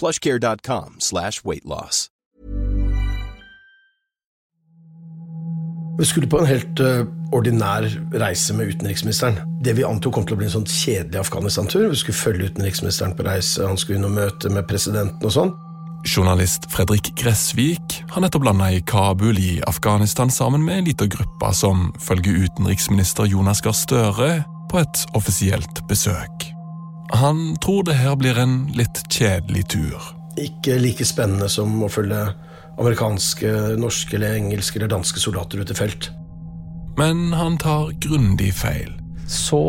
plushcare.com slash weightloss. Vi skulle på en helt uh, ordinær reise med utenriksministeren. Det vi antok kom til å bli en sånn kjedelig Afghanistan-tur. Vi skulle følge utenriksministeren på reise, han skulle inn og møte med presidenten og sånn. Journalist Fredrik Gressvik har nettopp landa i Kabul i Afghanistan sammen med en liten gruppe som følger utenriksminister Jonas Gahr Støre på et offisielt besøk. Han tror det her blir en litt kjedelig tur. Ikke like spennende som å følge amerikanske, norske eller engelske eller danske soldater ut i felt. Men han tar grundig feil. Så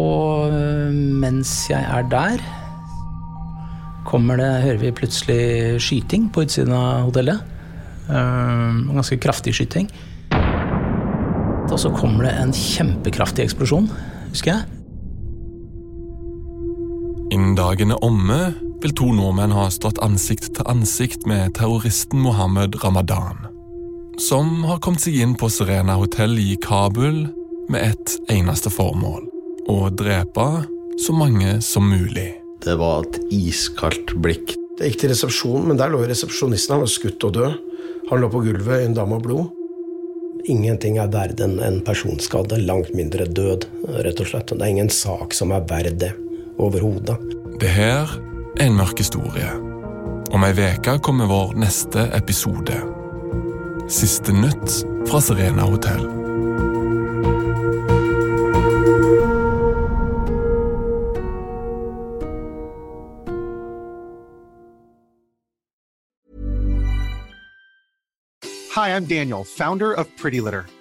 øh, mens jeg er der, kommer det, hører vi plutselig skyting på utsiden av hotellet. Uh, ganske kraftig skyting. Og så kommer det en kjempekraftig eksplosjon, husker jeg. Innen dagen er omme, vil to nordmenn ha stått ansikt til ansikt med terroristen Mohammed Ramadan, som har kommet seg inn på Serena hotell i Kabul med ett eneste formål å drepe så mange som mulig. Det var et iskaldt blikk. Jeg gikk til resepsjonen, men der lå resepsjonisten. Han var skutt og død. Han lå på gulvet i en dame av blod. Ingenting er verdt enn en personskade, langt mindre død, rett og slett. Det er ingen sak som er verdt det, overhodet. Det her er en mørk historie. Om ei uke kommer vår neste episode. Siste nytt fra Serena hotell. Hi, I'm Daniel, founder of Pretty Litter.